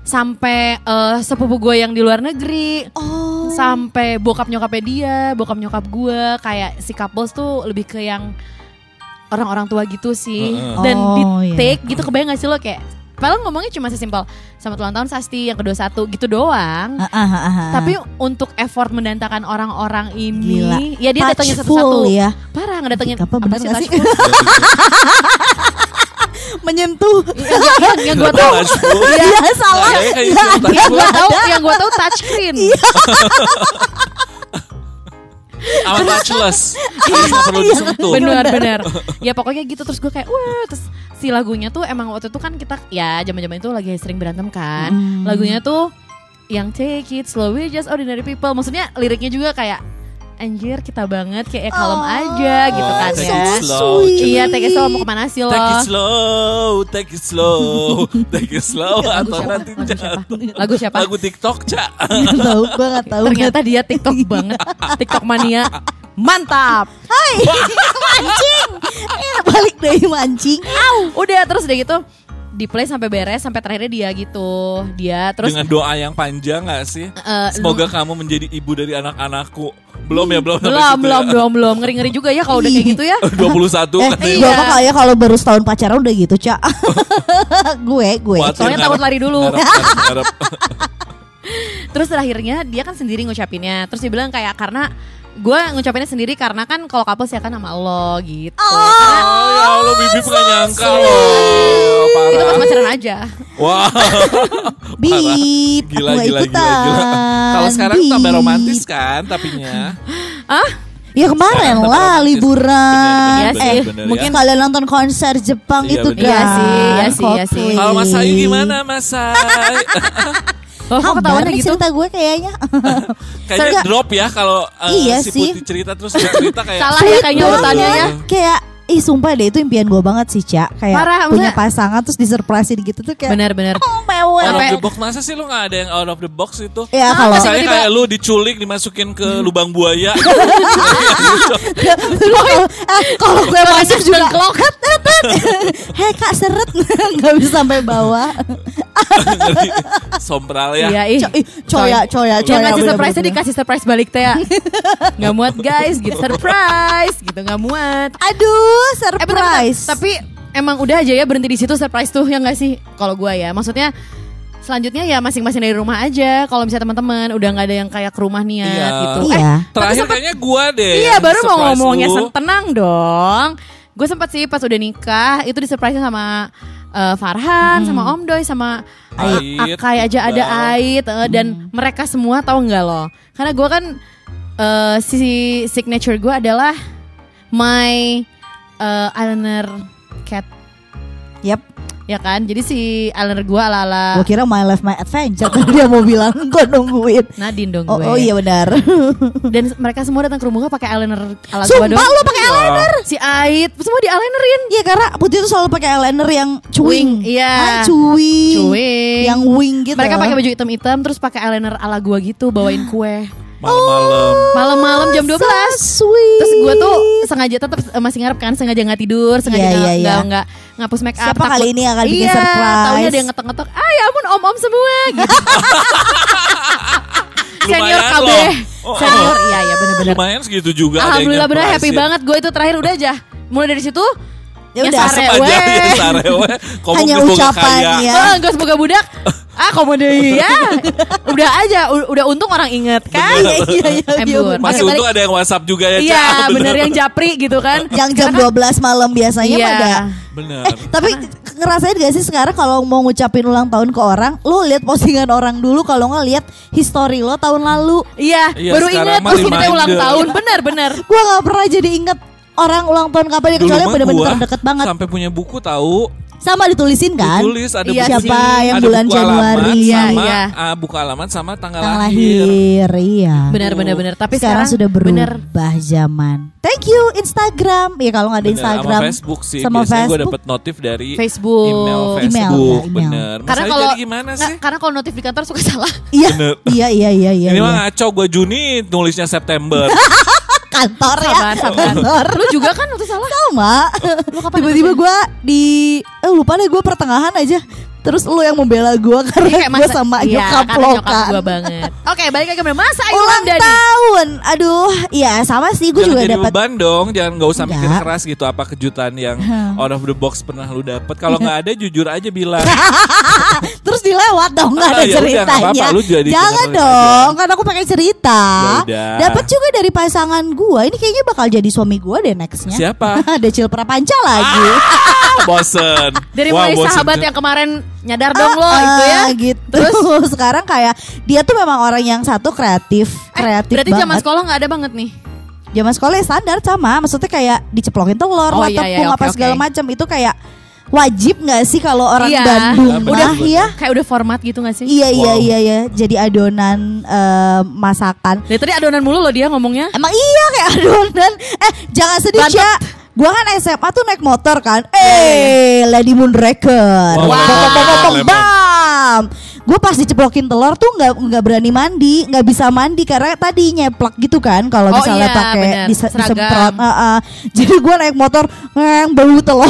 sampai eh, sepupu gue yang di luar negeri Oh. sampai bokap nyokapnya dia, bokap nyokap gue kayak si couples tuh lebih ke yang orang-orang tua gitu sih Heeh. dan di Oh, iya. take gitu kebayang gak sih lo kayak Padahal ngomongnya cuma sesimpel sama ulang tahun Sasti yang kedua satu gitu doang. Ah, ah, ah, ah. Tapi untuk effort mendatangkan orang-orang ini, Gila. ya dia datangnya satu-satu. ya. Parah ngedatengin Apa bener gak sih? touchful? menyentuh. yang, yang, yang gue tau Touchful. Iya, salah. Gitu, yang gue tahu yang gue tahu touchscreen Sama touchless. Jadi nggak perlu disentuh. bener bener ya pokoknya gitu terus gue kayak wah terus si lagunya tuh emang waktu itu kan kita ya zaman zaman itu lagi sering berantem kan. Lagunya tuh yang take it slow we just ordinary people. Maksudnya liriknya juga kayak anjir kita banget kayak ya kalem aja gitu kan take ya. it slow. Iya, take it slow mau ke mana sih lo? Take it slow, take it slow, take it slow Lagu atau siapa? nanti Lagu siapa? jatuh. Lagu siapa? Lagu TikTok, Cak. Tahu, gak tahu. Ternyata dia TikTok banget. TikTok mania. Mantap. Hai, mancing. Eh, balik dari mancing. Udah terus udah gitu di play sampai beres sampai terakhirnya dia gitu. Dia terus Dengan doa yang panjang gak sih? Eh, Semoga kamu menjadi ibu dari anak-anakku. Belum ya, belum sampai belum belum ya. belum belum ngeri-ngeri juga ya kalau udah kayak gitu ya. 21 Eh, katanya. gue mah kayak kalau baru setahun pacaran udah gitu, Cak. gue, gue. Buat Soalnya takut lari dulu. ngarep- ngarep- ngarep. Terus terakhirnya dia kan sendiri ngucapinnya. Terus dia bilang kayak karena gue ngucapinnya sendiri karena kan kalau couple ya kan sama lo gitu. Karena Oh ya Allah, Bibi gak nyangka. Parah. itu pas pacaran aja. Wah. Bip, Gila, aku gak gila, gila, ikutan. gila. Kalau sekarang Bip. tambah romantis kan tapinya. Ya kemarin Sekarang lah liburan. Iya sih, eh, bener ya. mungkin kalian nonton konser Jepang Iya, itu bener. kan. Iya sih, iya sih, iya sih. Kalau Mas Ayu gimana Mas Ayu? Oh, kok nih gitu? cerita gue kayaknya. Kayaknya Enggak. drop ya kalau uh, Iya si sih. Putih cerita terus dia cerita kayak Salah ya kayaknya Gue urutannya ya. Kayak Ih sumpah deh itu impian gue banget sih Cak Kayak Parah, punya maksudnya- pasangan terus disurprisein gitu tuh kayak Benar-benar. Oh mewah Out of the box masa sih lu gak ada yang out of the box itu? Ya kalau Misalnya tiba-tiba- kayak lu diculik dimasukin ke lubang buaya. eh, Kalau gue masuk juga. Hei kak seret Gak bisa sampai bawah. Sompral ya. Iya, ih. Co- ih, Coya coya Yang coya ngasih surprise dikasih surprise balik teh ya. Gak muat guys, gitu surprise, gitu gak muat. Aduh Eh bentar, bentar. surprise Tapi emang udah aja ya berhenti di situ surprise tuh ya nggak sih? Kalau gua ya, maksudnya selanjutnya ya masing-masing dari rumah aja. Kalau misalnya teman-teman udah nggak ada yang kayak ke rumah niat Iya. gitu. Iya Terakhir sempet- kayaknya gua deh. Iya yang baru mau surprise ngomongnya lu. tenang dong. Gue sempat sih pas udah nikah itu disurprise sama eh, Farhan, sama Om Doy, sama Ait Akai aja ada Ait eh, dan mereka semua tahu nggak loh? Karena gue kan eh, si signature gue adalah my eh, eyeliner cat. Yep ya kan. Jadi si eyeliner gue ala-ala Gue kira my life my adventure Tadi dia mau bilang Gue nungguin Nadine dong Oh, gue. oh iya benar Dan mereka semua datang ke rumah gue pakai eyeliner ala gue Sumpah dong. lo pakai eyeliner Si Ait semua di eyelinerin. Iya karena Putih tuh selalu pakai eyeliner yang cuing Wing, iya. Ah, cuing Cuing. Yang wing gitu Mereka pakai baju hitam-hitam terus pakai eyeliner ala gua gitu bawain kue. Malam-malam. Malam-malam jam 12. So sweet Terus gua tuh sengaja tetap eh, masih ngarep kan sengaja nggak tidur, sengaja Iya, nggak iya, iya. nggak ngapus make up. Siapa kali ini yang akan bikin iya, surprise? Taunya dia ngetok-ngetok. Ah ya ampun om-om semua gitu. Senior KB. loh. Oh, Senior iya iya bener-bener. Lumayan segitu juga ada yang Alhamdulillah bener happy nyurprisein. banget gue itu terakhir udah aja. Mulai dari situ Ya udah, nyasar Asap aja we. ya sarewe. Kamu Hanya kaya. Ya. Oh, enggak semoga budak. Ah, komode ya. Udah aja, udah untung orang inget kan. Iya iya iya iya, Masih untung ada yang WhatsApp juga ya, Iya, bener yang japri gitu kan. Yang jam 12 malam biasanya Iya. ada Bener. Tapi ngerasain gak sih sekarang kalau mau ngucapin ulang tahun ke orang, lo lihat postingan orang dulu kalau nggak lihat history lo tahun lalu. Iya, Iya, baru inget kita ulang tahun. Bener, bener. Gua nggak pernah jadi inget orang ulang tahun kapan ya kecuali bener-bener deket banget. Sampai punya buku tahu. Sama ditulisin kan? Ditulis ada Iya, buku. siapa yang ada bulan buku Januari. Iya, sama iya. ah, buku alamat sama tanggal, Tanggal lahir. lahir, iya. Bener, bener, bener. Tapi sekarang, sekarang, sudah bener. berubah zaman. Thank you Instagram. Ya kalau nggak ada Bener, Instagram, sama Facebook sih. sama Biasanya gue Facebook. dapet notif dari Facebook. email Email, Facebook. ya, email. Bener. Mas Karena kalau jadi gimana sih? karena kalau notif di kantor suka salah. Iya, Bener. iya, iya, iya, iya. Ini iya. mah ngaco gue Juni nulisnya September. kantor ya. Sabar, sabar. Kantor. Lu juga kan waktu salah. sama. Tiba-tiba gue di, eh lupa deh gue pertengahan aja. Terus lu yang membela gue karena Kayak gue sama iya, nyokap karena lo kan. gue banget. Oke, balik lagi ke masa Ayu Ulang Ramdhani. tahun, aduh, ya sama sih gue juga dapat. beban dong, jangan nggak usah mikir Enggak. keras gitu apa kejutan yang out of the box pernah lu dapet. Kalau nggak ada jujur aja bilang. Terus dilewat dong nggak ada Ah, ya ceritanya. apa-apa, lu jadi Jangan dong, kan aku pakai cerita. Ya. Dapat juga dari pasangan gue. Ini kayaknya bakal jadi suami gue deh nextnya. Siapa? Decil Prapanca lagi. Ah, bosen. Dari Wah, mulai bosen. sahabat yang kemarin nyadar dong lo Ah, itu ya. gitu. Terus sekarang kayak dia tuh memang orang yang satu kreatif, kreatif berarti banget. zaman sekolah nggak ada banget nih. Zaman sekolah ya standar sama, maksudnya kayak diceplokin telur Oh, lah, iya, tepung iya, apa segala oke. macam itu kayak wajib nggak sih kalau orang Iya. Bandung Udah ya? Kayak udah format gitu gak sih? Iya iya Wow. iya iya. Jadi adonan eh, masakan. Dari tadi adonan mulu loh dia ngomongnya. Emang iya kayak adonan. Eh jangan sedih Bantet. Gua kan SMA tuh naik motor kan. Eh, Lady Moonraker. Wow. Bam, bam, Gue pas diceplokin telur tuh nggak nggak berani mandi, nggak bisa mandi karena tadi nyeplak gitu kan kalau Oh misalnya iya, pakai Seragam. disemprot. Heeh. Jadi gue naik motor ngeng bau telur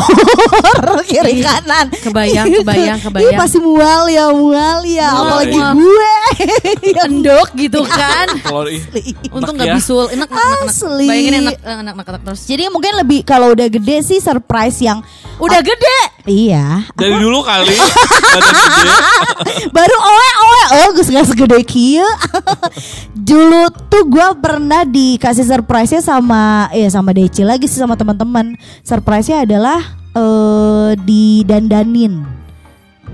kiri kanan. Kebayang, kebayang, Ih, kebayang. pasti mual ya, mual ya. Mual, Apalagi mual. gue. Endok gitu kan. Kalau ih, Untung Enak gak ya. bisul. Enak, enak, enak, enak. Asli. Bayangin enak, enak, enak, enak terus. Jadi mungkin lebih kalau udah gede sih surprise yang Udah gede. Iya. dari dulu kali badan gede. Baru oe oe oh gue gak segede kia. Dulu tuh gue pernah dikasih surprise-nya sama ya sama Deci lagi sih sama teman-teman. Surprise-nya adalah eh didandanin.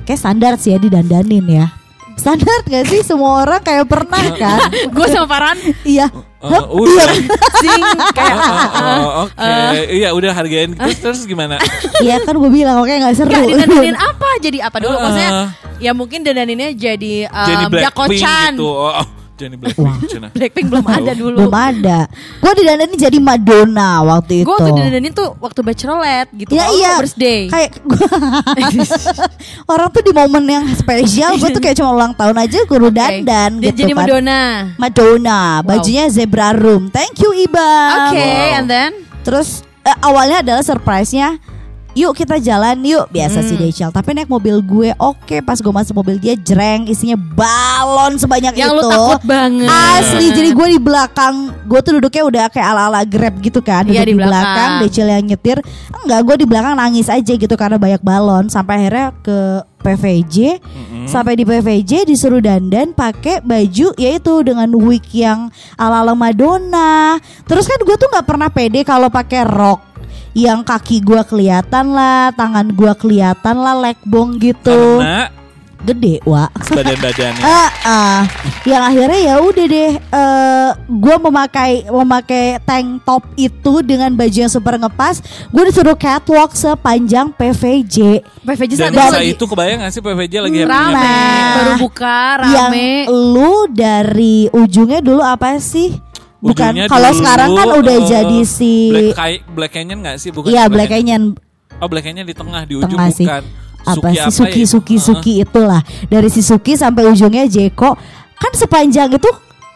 Kayak standar sih ya didandanin ya. Standar gak sih semua orang kayak pernah kan? Gue sama Farhan iya. Hah? udah. sing kayak Oh, Oke, iya udah hargain terus, terus gimana? Iya kan gue bilang oke gak seru. Gak didandanin apa jadi apa dulu maksudnya ya mungkin dandaninnya jadi um, Jenny Blackpink gitu. Oh, Jenny Blackpink. Cina. Blackpink belum ada dulu. Belum ada. Gue didandanin jadi Madonna waktu itu. Gue waktu didandanin tuh waktu bachelorette gitu. Iya Kalau iya. birthday. Kayak gua orang tuh di momen yang spesial, gue tuh kayak cuma ulang tahun aja kudu Oke. dandan Dia gitu jadi kan. Madonna. Madonna, bajunya zebra room. Thank you Iba. Oke, Wow. and then Terus eh, awalnya adalah surprise-nya Yuk kita jalan yuk. Biasa Hmm. sih Dechel Tapi naik mobil gue Oke. Pas gue masuk mobil dia Jreng. Isinya balon sebanyak yang itu. lu takut banget. Asli jadi gue di belakang. Gue tuh duduknya udah kayak ala-ala grab gitu kan. Duduk Iya, di di belakang. belakang. Decil yang nyetir. Enggak gue di belakang nangis aja gitu Karena banyak balon. Sampai akhirnya ke PVJ Sampai di PVJ disuruh dandan pakai baju Yaitu dengan wig yang ala-ala Madonna. Terus kan gue tuh gak pernah pede kalau pakai rok yang kaki gue kelihatan lah, tangan gue kelihatan lah, leg bong gitu, Karena gede wa. badan-badannya. Ah, ah. yang akhirnya ya udah deh, eh gue memakai memakai tank top itu dengan baju yang super ngepas, gue disuruh catwalk sepanjang PVJ. PVJ Dan saat itu masa lagi itu kebayang gak sih PVJ lagi rame, Nah. baru buka Yang rame. lu dari ujungnya dulu apa sih? Bukan kalau dulu, sekarang kan udah eh, jadi si Black, Kai- Black Canyon gak sih? Bukan Iya Black Black Canyon Oh Black Canyon di tengah di ujung tengah sih. bukan. Apa sih ya? Suki Suki Heeh. Suki itulah dari si Suki sampai ujungnya Jeko kan sepanjang itu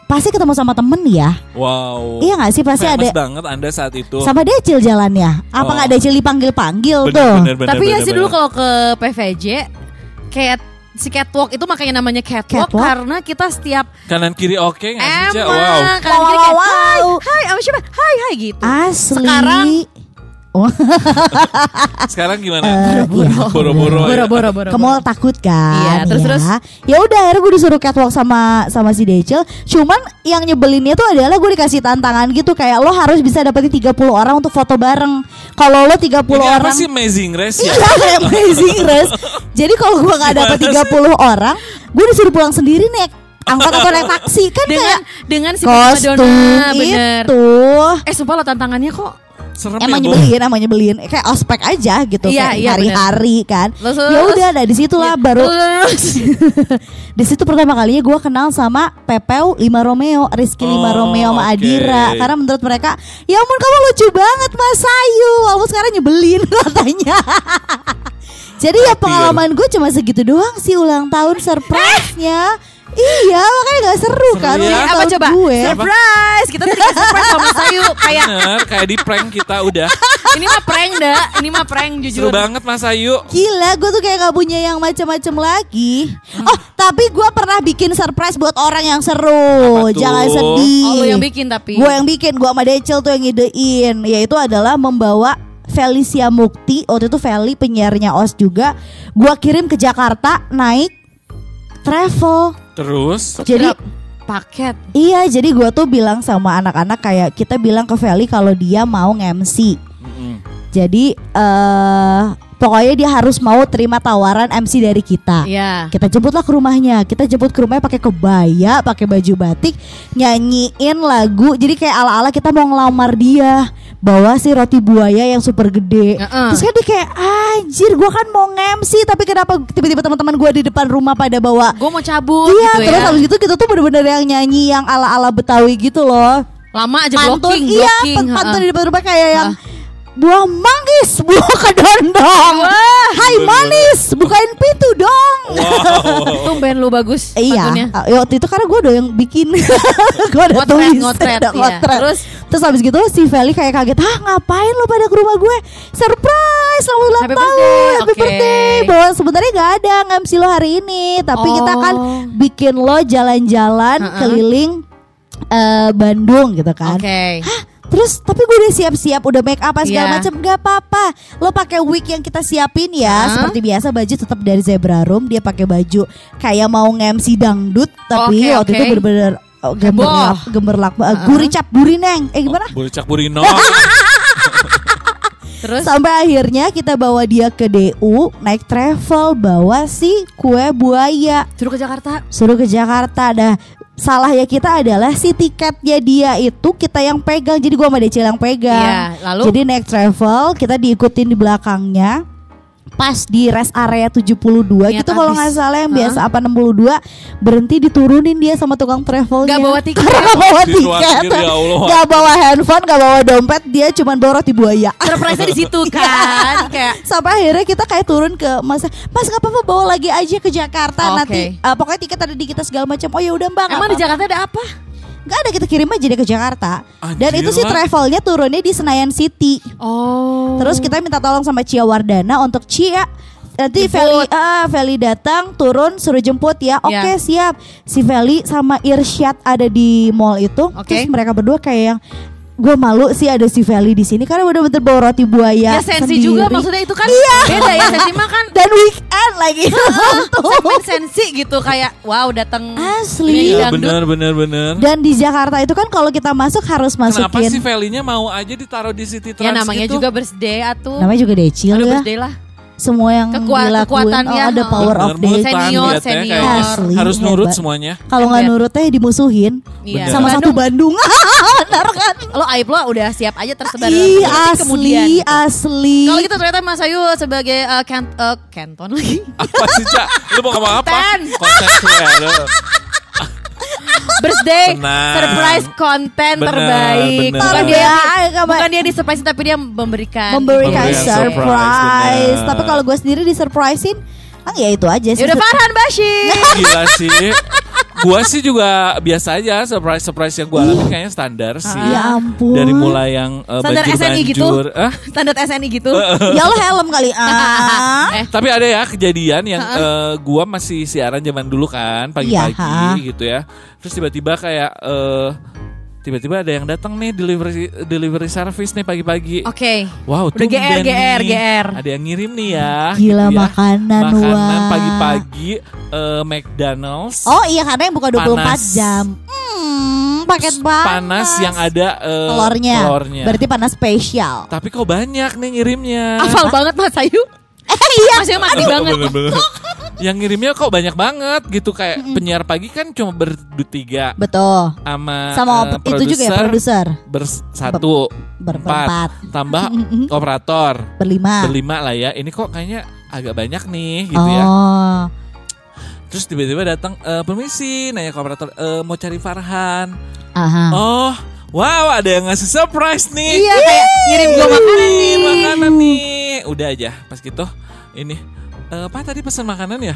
pasti ketemu sama temen ya Wow. iya nggak sih pasti Famous ada banget Anda saat itu. sama Decil jalannya apa Oh. nggak Decil dipanggil panggil Bener, tuh bener, bener, Tapi ya bener, sih dulu bener. kalau ke PVJ kayak si catwalk itu makanya namanya catwalk, Catwalk? karena kita setiap kanan kiri oke nggak sih? Wow. kan Wow, kiri kayak wow, hai wow. hai sama siapa hai hai gitu. asli Sekarang Oh, Sekarang gimana? Boro-boro. ya? boro-boro boro. ke mall takut kan Iya, terus- ya. terus? ya udah akhirnya gue disuruh catwalk sama sama si Decil cuman yang nyebelinnya tuh adalah gue dikasih tantangan gitu kayak lo harus bisa dapetin 30 orang untuk foto bareng kalau lo 30 Ini apa orang sih Amazing Race ya? Iya kayak Amazing Race Jadi kalau gue gak dapet 30 orang Gue disuruh pulang sendiri naik Angkot atau naik taksi Kan dengan kayak dengan si kostum Madonna bener. itu Eh sumpah lo tantangannya kok Serem Emang ya, nyebelin, emang nyebelin Kayak ospek aja gitu Iya, kayak iya, hari-hari kan Iya. Ya udah nah di situlah baru Terus di situ pertama kalinya gue kenal sama Pepeu Lima Romeo, Rizky Lima Oh, Romeo sama. Adira. Karena menurut mereka, ya ampun kamu lucu banget Mas Ayu. Walaupun sekarang nyebelin katanya. Jadi ya pengalaman gue cuma segitu doang sih ulang tahun surprise-nya. Iya, makanya gak seru kan Seru ya. apa coba? gue. Surprise. Kita tadi surprise sama Sayu kayak Bener, kayak di prank kita udah. ini mah prank dah. Ini mah prank Seru jujur. banget Mas Ayu. Gila, gue tuh kayak gak punya yang macam-macam lagi. Oh, tapi gue pernah bikin surprise buat orang yang seru. Jangan sedih. Oh, lu yang bikin tapi. Gue yang bikin, gue sama Decil tuh yang ngidein Yaitu adalah membawa Felicia Mukti Waktu itu Feli penyiarnya OS juga Gue kirim ke Jakarta naik travel. Terus? Jadi paket. iya jadi gue tuh bilang sama anak-anak kayak Kita bilang ke Feli kalau dia mau nge-MC Mm-mm. Jadi eh pokoknya dia harus mau terima tawaran MC dari kita. Iya. kita jemputlah ke rumahnya. Kita jemput ke rumahnya pakai kebaya pakai baju batik nyanyiin lagu. Jadi kayak ala ala kita mau ngelamar dia bawa si roti buaya yang super gede. Heeh. Terus kan dia kayak anjir gue kan mau nge-MC tapi kenapa tiba-tiba teman-teman gue di depan rumah pada bawa Gue mau cabut Iya, gitu terus ya. habis itu kita tuh bener-bener yang nyanyi yang ala-ala Betawi gitu loh. Lama aja Pantun, blocking, iya, blocking. pan- pantun heeh. di depan rumah kayak yang buah manggis, buah kedondong. Hai manis, bukain pintu dong. Tumben lu bagus Iya, uh, ya waktu itu karena gue udah yang bikin Gue udah Ngotret, tulis ngotret, iya. ngotret. Terus? Terus habis gitu si Feli kayak kaget Ah ngapain lo pada ke rumah gue Surprise Selamat ulang Happy tahun birthday, Happy birthday Bahwa sebenarnya gak ada nge lo hari ini Tapi kita kan Oh. bikin lo jalan-jalan Ha-ha. Keliling eh, Bandung gitu kan Oke. Hah? Terus tapi gue udah siap-siap udah make up segala Iya. macam nggak apa-apa. Lo pakai wig yang kita siapin ya, Hah? seperti biasa baju tetap dari Zebra Room. Dia pakai baju kayak mau nge-MC dangdut, tapi Oke, waktu oke. itu bener-bener oh, gemerlap, gemerlap, uh, guricap burineng. Eh gimana? Buricak burino. Terus? Sampai akhirnya kita bawa dia ke DU naik travel bawa si kue buaya. Suruh ke Jakarta. suruh ke Jakarta. Dah salahnya kita adalah si tiketnya dia itu kita yang pegang. Jadi gua sama Decil yang pegang. Iya, lalu? jadi naik travel kita diikutin di belakangnya pas di rest area 72 Ingat gitu kalau nggak salah yang Hah? biasa apa 62 berhenti diturunin dia sama tukang travelnya Nggak bawa tiket. Nggak bawa tiket ya nggak bawa handphone nggak bawa dompet dia cuma bawa roti buaya Surprise-nya di situ kan. Kayak sampai akhirnya kita kayak turun ke mas mas nggak apa-apa bawa lagi aja ke Jakarta Oke. nanti eh, pokoknya tiket ada di kita segala macam oh ya udah mbak emang di apa-apa." Jakarta ada apa? Nggak ada kita kirim aja dia ke Jakarta. Dan Anjir itu sih travelnya turunnya di Senayan City. Oh. terus kita minta tolong sama Cia Wardana untuk Cia. Nanti Feli ah Feli datang turun suruh jemput ya. Oke Ya. siap. Si Feli sama Irsyad ada di mall itu. Oke. terus mereka berdua kayak yang gue malu sih ada si Feli di sini karena udah bener bawa roti buaya Ya sensi sendiri. juga maksudnya itu kan Iya. beda ya sensi mah kan dan weekend lagi segmen sensi gitu kayak wow datang Asli. Iya dangdut. bener bener bener. Dan di Jakarta itu kan kalau kita masuk harus Kenapa sih masukin Valley-nya mau aja ditaruh di City Trans Ya namanya gitu? juga birthday atuh. namanya juga decil Aduh ya. birthday lah. Semua yang Kekuat- dilakuin kekuatannya, oh, ada oh. power of Bener, day. mutan Senior, senior. kayaknya. Asli, Harus nurut hebat. semuanya. Kalau nggak Ember. nurut teh dimusuhin Iya. sama satu Bandung, Bandung. Benar kan? Lo aib lo udah siap aja tersebar. Ih, asli, kemudian. asli. Kalau gitu ternyata Mas Ayu sebagai uh, kant uh, Canton lagi. Apa sih, Cak? Lu mau ngomong apa? Konten. Konten. Birthday Tenang. surprise konten Bener, terbaik. bener. Bukan dia Terbaik, bukan dia di surprise tapi dia memberikan. memberikan Memberikan surprise. surprise, benar. Tapi kalau gue sendiri disurprisein, ah ya itu aja sih. Ya udah Farhan Bashir. Gila sih. Gua sih juga biasa aja surprise surprise yang gua alami kayaknya standar sih. Ya ampun. Dari mulai yang uh, Standar SNI gitu. Ah, Standar SNI gitu. ya lo helm kali ah. Eh, Tapi ada ya kejadian yang eh, gua masih siaran zaman dulu kan pagi-pagi gitu ya. Terus tiba-tiba kayak eh tiba-tiba ada yang datang nih delivery delivery service nih pagi-pagi. Oke. Wow, Udah tumben GR, GR. GR. Ada yang ngirim nih ya. Gila gitu ya. makanan, Makanan wah. pagi-pagi eh, McDonald's. Oh iya karena yang buka 24 Panas. jam. Hmm, paket banget. Panas yang ada eh, telurnya. telurnya. Berarti panas spesial. Tapi kok banyak nih ngirimnya. Hafal banget Mas Ayu. Eh iya. Mas Ayu mandi banget. Bener-bener. Yang ngirimnya kok banyak banget gitu kayak penyiar pagi kan cuma bertiga Betul. sama Sama eh, op- itu juga ya produser. bersatu Ber- empat berempat. tambah operator Berlima. berlima lah ya ini kok kayaknya agak banyak nih gitu ya oh. terus tiba-tiba datang eh, permisi nanya ke operator "Eh, mau cari Farhan Aha. oh wow ada yang ngasih surprise nih Iya kayak ngirim gua makanan. Nih, makanan nih udah aja pas gitu ini eh, apa tadi pesan makanan ya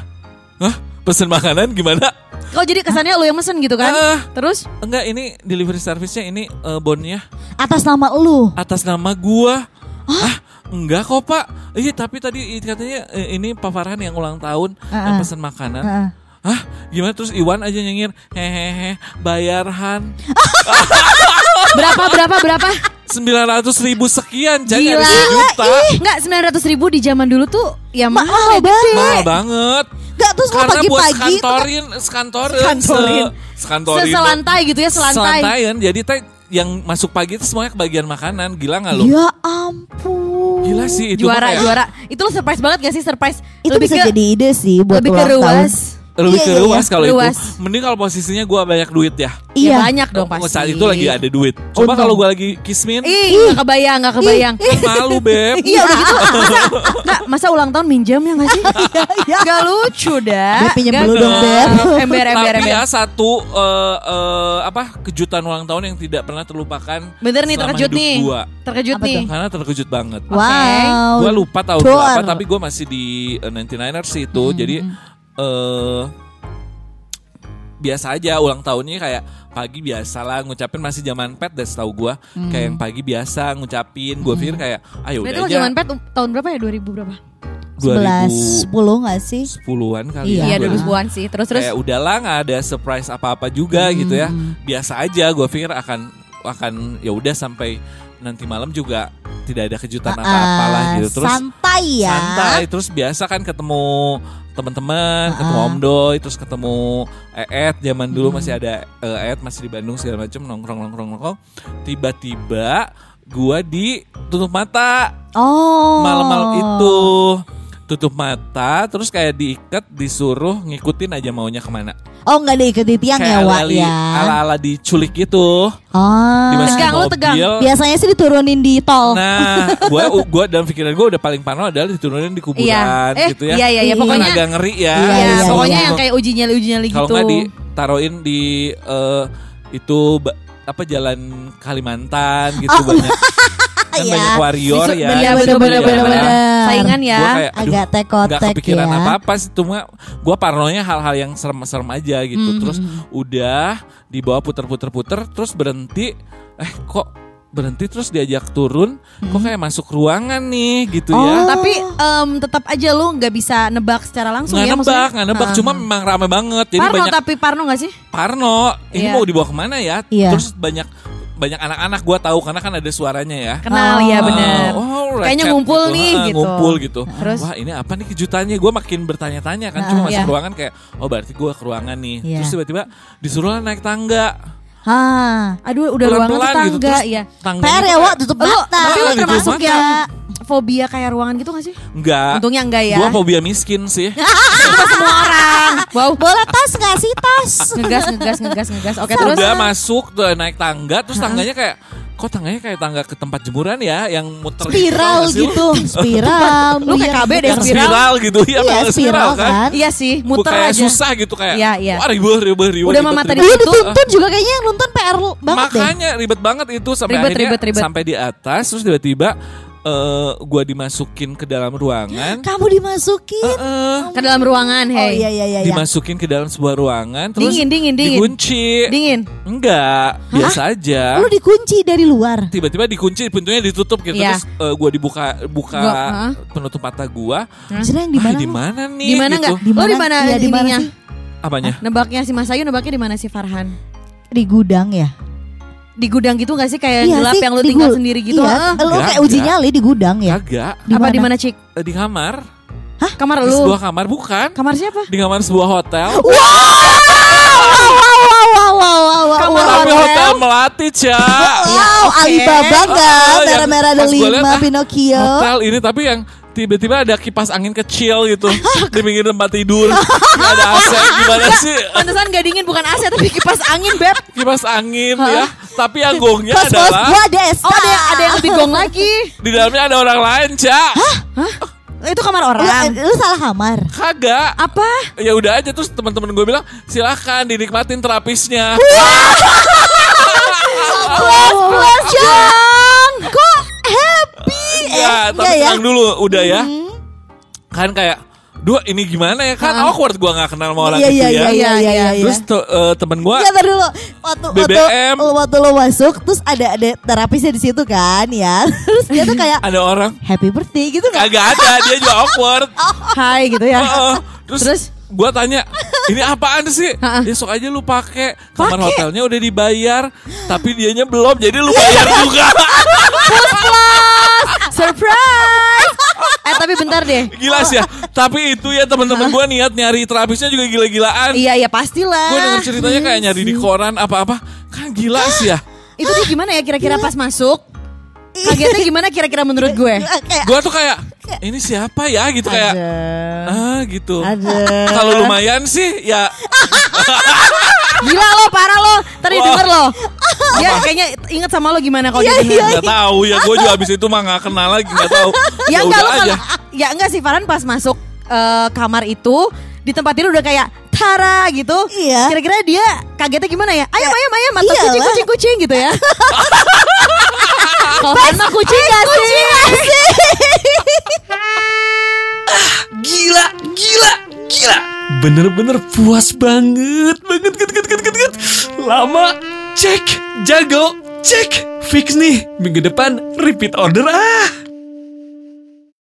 Hah? Pesan makanan gimana? Kok jadi kesannya lu yang mesen gitu kan? Ah. Terus Enggak, ini delivery service-nya ini eh, bonnya Atas nama lu. atas nama gua. Ah, enggak kok, Pak. Iya, tapi tadi katanya eh, ini Pak Farhan yang ulang tahun yang Ah, ah. pesan makanan. Heeh. Hah? Gimana terus Iwan aja nyengir hehehe bayarhan berapa berapa berapa? 900 ribu sekian jadi Gila. sejuta Enggak 900 ribu di zaman dulu tuh ya mahal, Mahal ya, gede. mahal banget Gak terus lo karena buat pagi-pagi tuh kan- sekantorin sekantorin Sekantorin. se- sekantorin Seselantai gitu ya selantai. selantaian jadi teh yang masuk pagi itu semuanya kebagian makanan gila nggak lo Ya ampun. gila sih itu Juara kayak- juara. Itu lu surprise banget gak sih surprise? Itu Lebih bisa ke- jadi ide sih buat lebih ke ulang tahun. ruas. Lebih Iya, ke iya, luas kalau itu. Luas. Mending kalau posisinya gue banyak duit ya. Ya banyak dong Oh, pasti. Saat itu lagi ada duit. Coba kalau gue lagi kismin, Ih, gak kebayang, gak kebayang. malu beb. Iya udah gitu masa, nggak, masa ulang tahun minjem ya gak sih? Gak lucu dah Beb, pinjem Nggak dulu dong. Beb. Ember, ember, Tapi ember ya satu eh, eh, apa kejutan ulang tahun yang tidak pernah terlupakan. Bener nih terkejut nih Gua. Terkejut Apa nih tuh? Karena terkejut banget. Wow. Gue lupa tahun berapa tapi gue masih di eh, 99ers itu. Jadi eh biasa aja ulang tahunnya kayak pagi biasa lah ngucapin masih zaman pet deh setahu gue kayak yang pagi biasa ngucapin gue pikir kayak ayo udah aja zaman pet tahun berapa ya? 2000 berapa? 11 10 gak sih? 2010-an kali Iya. Iya ya 2010-an sih Terus terus kayak udahlah nggak ada surprise apa-apa juga gitu ya biasa aja gue pikir akan akan ya udah sampai nanti malam juga tidak ada kejutan Ah, apa-apa lah gitu terus santai ya. santai terus biasa kan ketemu teman-teman ketemu Om Doi terus ketemu Eet. Zaman dulu masih ada eh, Eet masih di Bandung segala macam nongkrong nongkrong nongkrong. Tiba-tiba gua ditutup mata. Oh. malam-malam itu tutup mata terus kayak diikat disuruh ngikutin aja maunya ke mana Oh nggak diikat di tiang ya, kayak Wak ala-ali- ya. ala-ala diculik gitu Oh. Tegang, lu tegang. Biasanya sih diturunin di tol. Nah, gua gua dalam pikiran gua udah paling parno adalah diturunin di kuburan Iya Eh gitu ya. iya iya iya Iya. Pokoknya agak ngeri ya. Iya, Iya iya, pokoknya iya. yang kayak uji nyali uji nyali Kalau gitu nggak ditaruhin di eh, itu apa jalan Kalimantan gitu banyak kan Iya. banyak warrior ya. bener, bener, di bener, jalan. bener, bener. Saingan ya. Gua kayak, aduh, Agak tekotek nggak kepikiran ya. apa-apa sih cuma gue parnonya hal-hal yang serem-serem aja gitu Hmm, terus udah dibawa puter-puter-puter terus berhenti eh kok berhenti terus diajak turun kok kayak masuk ruangan nih gitu ya Oh. Tapi em, tetap aja lu nggak bisa nebak secara langsung nggak ya nebak maksudnya. nggak nebak Ah. cuma memang rame banget jadi Parno banyak tapi Parno gak sih? Parno ini Iya. mau dibawa ke mana ya Iya. terus banyak banyak anak-anak gue tahu karena kan ada suaranya ya Kenal Oh. ya bener Oh, Kayaknya ngumpul nih Ah, gitu. Ngumpul gitu. Terus? Wah ini apa nih kejutannya? Gue makin bertanya-tanya kan. Ah, Cuma masuk iya. ruangan kayak, oh berarti gue ke ruangan nih. Iya. Terus tiba-tiba disuruh naik tangga. Hah. Aduh udah ruangan Pelan-pelan tetangga gitu. Terus ya tangganya PR ya, Wak, tutup Lu, mata. tapi lu Gitu. termasuk Mata. Fobia kayak ruangan gitu gak sih? Enggak. Untungnya enggak ya. Gue fobia miskin sih. Semua orang. Wow. Boleh tas gak sih tas? Ngegas, ngegas, ngegas, ngegas. Oke terus. Udah masuk tuh naik tangga. Terus tangganya kayak, kok tangganya kayak tangga ke tempat jemuran ya? Yang muter Spiral gak sih lu? gitu. Spiral. Lu kayak KB deh, spiral. spiral gitu. Iya, Iya bener, spiral kan. Iya sih, Gua muter kayak aja. susah gitu kayak. Iya, iya. Wah ribet, ribet, ribet. Udah mama tadi Itu- dituntun juga kayaknya yang nonton PR lu banget deh. Makanya ribet banget itu sampai Ribet, akhirnya ribet, ribet. sampai di atas terus tiba-tiba eh gua dimasukin ke dalam ruangan. Kamu dimasukin. Heeh. Ke dalam ruangan, Oh hey. iya iya iya. iya. dimasukin ke dalam sebuah ruangan terus Dingin, dingin, dingin. dikunci. Dingin. Enggak, biasa aja. Lu dikunci dari luar. Tiba-tiba dikunci, pintunya ditutup gitu Iya. terus eh, gua dibuka buka Gua, hah? penutup mata gua. Maksudnya yang di Ah, mana? di mana nih? Di mana gitu. enggak? Lo di mana Iya, di mana? Apanya? Nebaknya si Mas Ayu nebaknya di mana sih Farhan? Di gudang ya? Di gudang gitu gak sih kayak Iya gelap sih, yang lu di tinggal gu- sendiri gitu? Iya, Heeh. lu kayak uji enggak. nyali di gudang ya? Kagak. Di Apa di mana? Cik? Eh, Di kamar. Kamar Di lu. sebuah kamar bukan? Kamar siapa? Di kamar sebuah hotel. Wow, wow, wow, wow, wow, Kamar wow, hotel melati, Cak. Wow, oke. Alibaba enggak? Oh, Merah-merah ada lima, ah, Pinocchio. Hotel ini tapi yang tiba-tiba ada kipas angin kecil gitu di pinggir tempat tidur. Nggak ada AC gimana sih? Pantesan gak dingin bukan AC tapi kipas angin beb. Kipas angin ya. Tapi yang gongnya Pas adalah gua des. Oh ada ada yang lebih gong lagi. di dalamnya ada orang lain, Cak. Itu kamar Lu, orang. lu salah kamar. Kagak. Apa? Ya udah aja terus teman-teman gue bilang silahkan dinikmatin terapisnya. Plus plus happy? Ya, tapi enggak ya? tenang dulu, udah ya. Kan kayak, dua ini gimana ya? Kan awkward gue nggak kenal sama orang Iya itu iya ya. iya iya iya. iya. Terus te- eh, temen gue, Ya ntar dulu waktu BBM. waktu waktu lo masuk terus ada ada terapisnya di situ kan ya. Terus dia tuh kayak ada orang happy birthday gitu kan. kagak ada, dia juga awkward. Hai gitu ya. Heeh. terus, Terus? gue tanya, ini apaan sih? Besok aja lu pakai kamar hotelnya udah dibayar, tapi dianya belum, jadi lu bayar juga. Surprise. eh tapi bentar deh. Gila sih ya. Tapi itu ya teman-teman gue niat nyari terapisnya juga gila-gilaan. Iya iya pastilah. Gue denger ceritanya kayak nyari di koran apa-apa. Kan gila sih ya. Itu dia gimana ya kira-kira pas masuk? Kagetnya gimana kira-kira menurut gue? Kayak Gue tuh kayak, ini siapa ya gitu kayak ah gitu. Ada. Kalau lumayan sih ya Gila lo, parah lo. Tadi Wah. denger lo. Ya kayaknya inget sama lo gimana kalau Iya, dia denger. nggak tahu ya gue juga abis itu mah nggak kenal lagi nggak tahu. Ya enggak udah aja. kalau ya enggak sih Farhan pas masuk eh, kamar itu di tempat tidur udah kayak Tara gitu. Iya. Kira-kira dia kagetnya gimana ya? Ayam ayam ayam atau Iyalah. kucing kucing kucing gitu ya. Kalau Farhan mah kucing gak sih? Gila, gila, gila. Bener-bener puas banget, banget, banget, banget, banget, banget. Lama, cek, jago, cek. Fix nih, minggu depan repeat order ah.